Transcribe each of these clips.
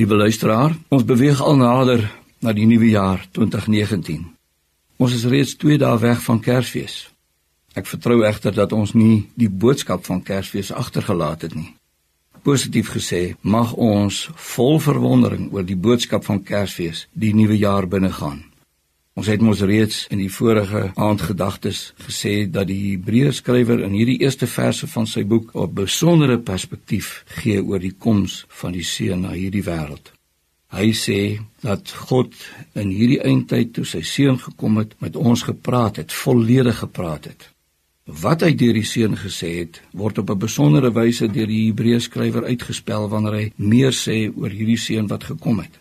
Liewe luisteraar, ons beweeg al nader na die nuwe jaar 2019. Ons is reeds 2 dae weg van Kersfees. Ek vertrou egter dat ons nie die boodskap van Kersfees agtergelaat het nie. Positief gesê, mag ons vol verwondering oor die boodskap van Kersfees die nuwe jaar binnegaan. Ons het mos reeds in die vorige aandgedagtes gesê dat die Hebreërskrywer in hierdie eerste verse van sy boek 'n besondere perspektief gee oor die koms van die seun na hierdie wêreld. Hy sê dat God in hierdie eindtyd toe sy seun gekom het, met ons gepraat het, volledig gepraat het. Wat hy deur die seun gesê het, word op 'n besondere wyse deur die Hebreërskrywer uitgespel wanneer hy meer sê oor hierdie seun wat gekom het.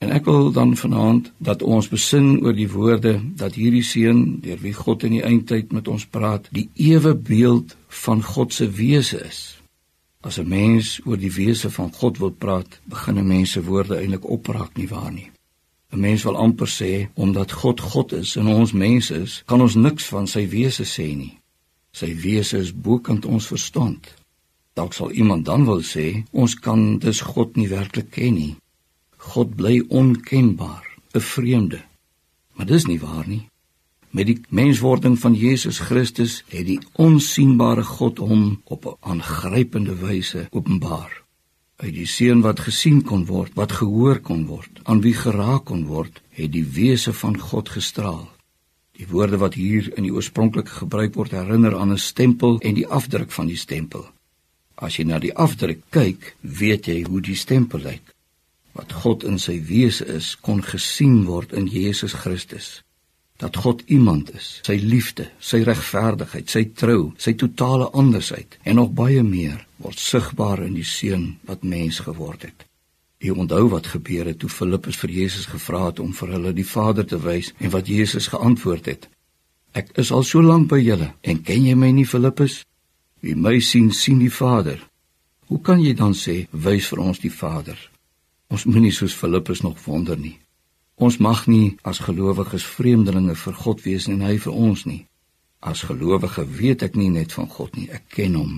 En ek wil dan vanaand dat ons besin oor die woorde dat hierdie seun deur wie God in die eindtyd met ons praat, die ewe beeld van God se wese is. As 'n mens oor die wese van God wil praat, begin 'n mens se woorde eintlik opraak nie waar nie. 'n Mens wil amper sê omdat God God is en ons mense is, kan ons niks van sy wese sê nie. Sy wese is bokant ons verstand. Dalk sal iemand dan wil sê ons kan dus God nie werklik ken nie. God bly onkenbaar, 'n vreemde. Maar dis nie waar nie. Met die menswording van Jesus Christus het die onsigbare God hom op 'n aangrypende wyse openbaar. Uit die seun wat gesien kon word, wat gehoor kon word, aan wie geraak kon word, het die wese van God gestraal. Die woorde wat hier in die oorspronklike gebruik word herinner aan 'n stempel en die afdruk van die stempel. As jy na die afdruk kyk, weet jy hoe die stempel lyk wat God in sy wese is, kon gesien word in Jesus Christus. Dat God iemand is, sy liefde, sy regverdigheid, sy trou, sy totale andersheid en nog baie meer word sigbaar in die seun wat mens geword het. Jy onthou wat gebeur het toe Filippus vir Jesus gevra het om vir hulle die Vader te wys en wat Jesus geantwoord het. Ek is al so lank by julle en ken jy my nie Filippus? Wie my sien, sien die Vader. Hoe kan jy dan sê wys vir ons die Vader? Ons moenie soos Filippus nog wonder nie. Ons mag nie as gelowiges vreemdelinge vir God wees en hy vir ons nie. As gelowige weet ek nie net van God nie, ek ken hom.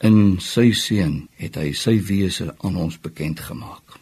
In sy seun het hy sy wese aan ons bekend gemaak.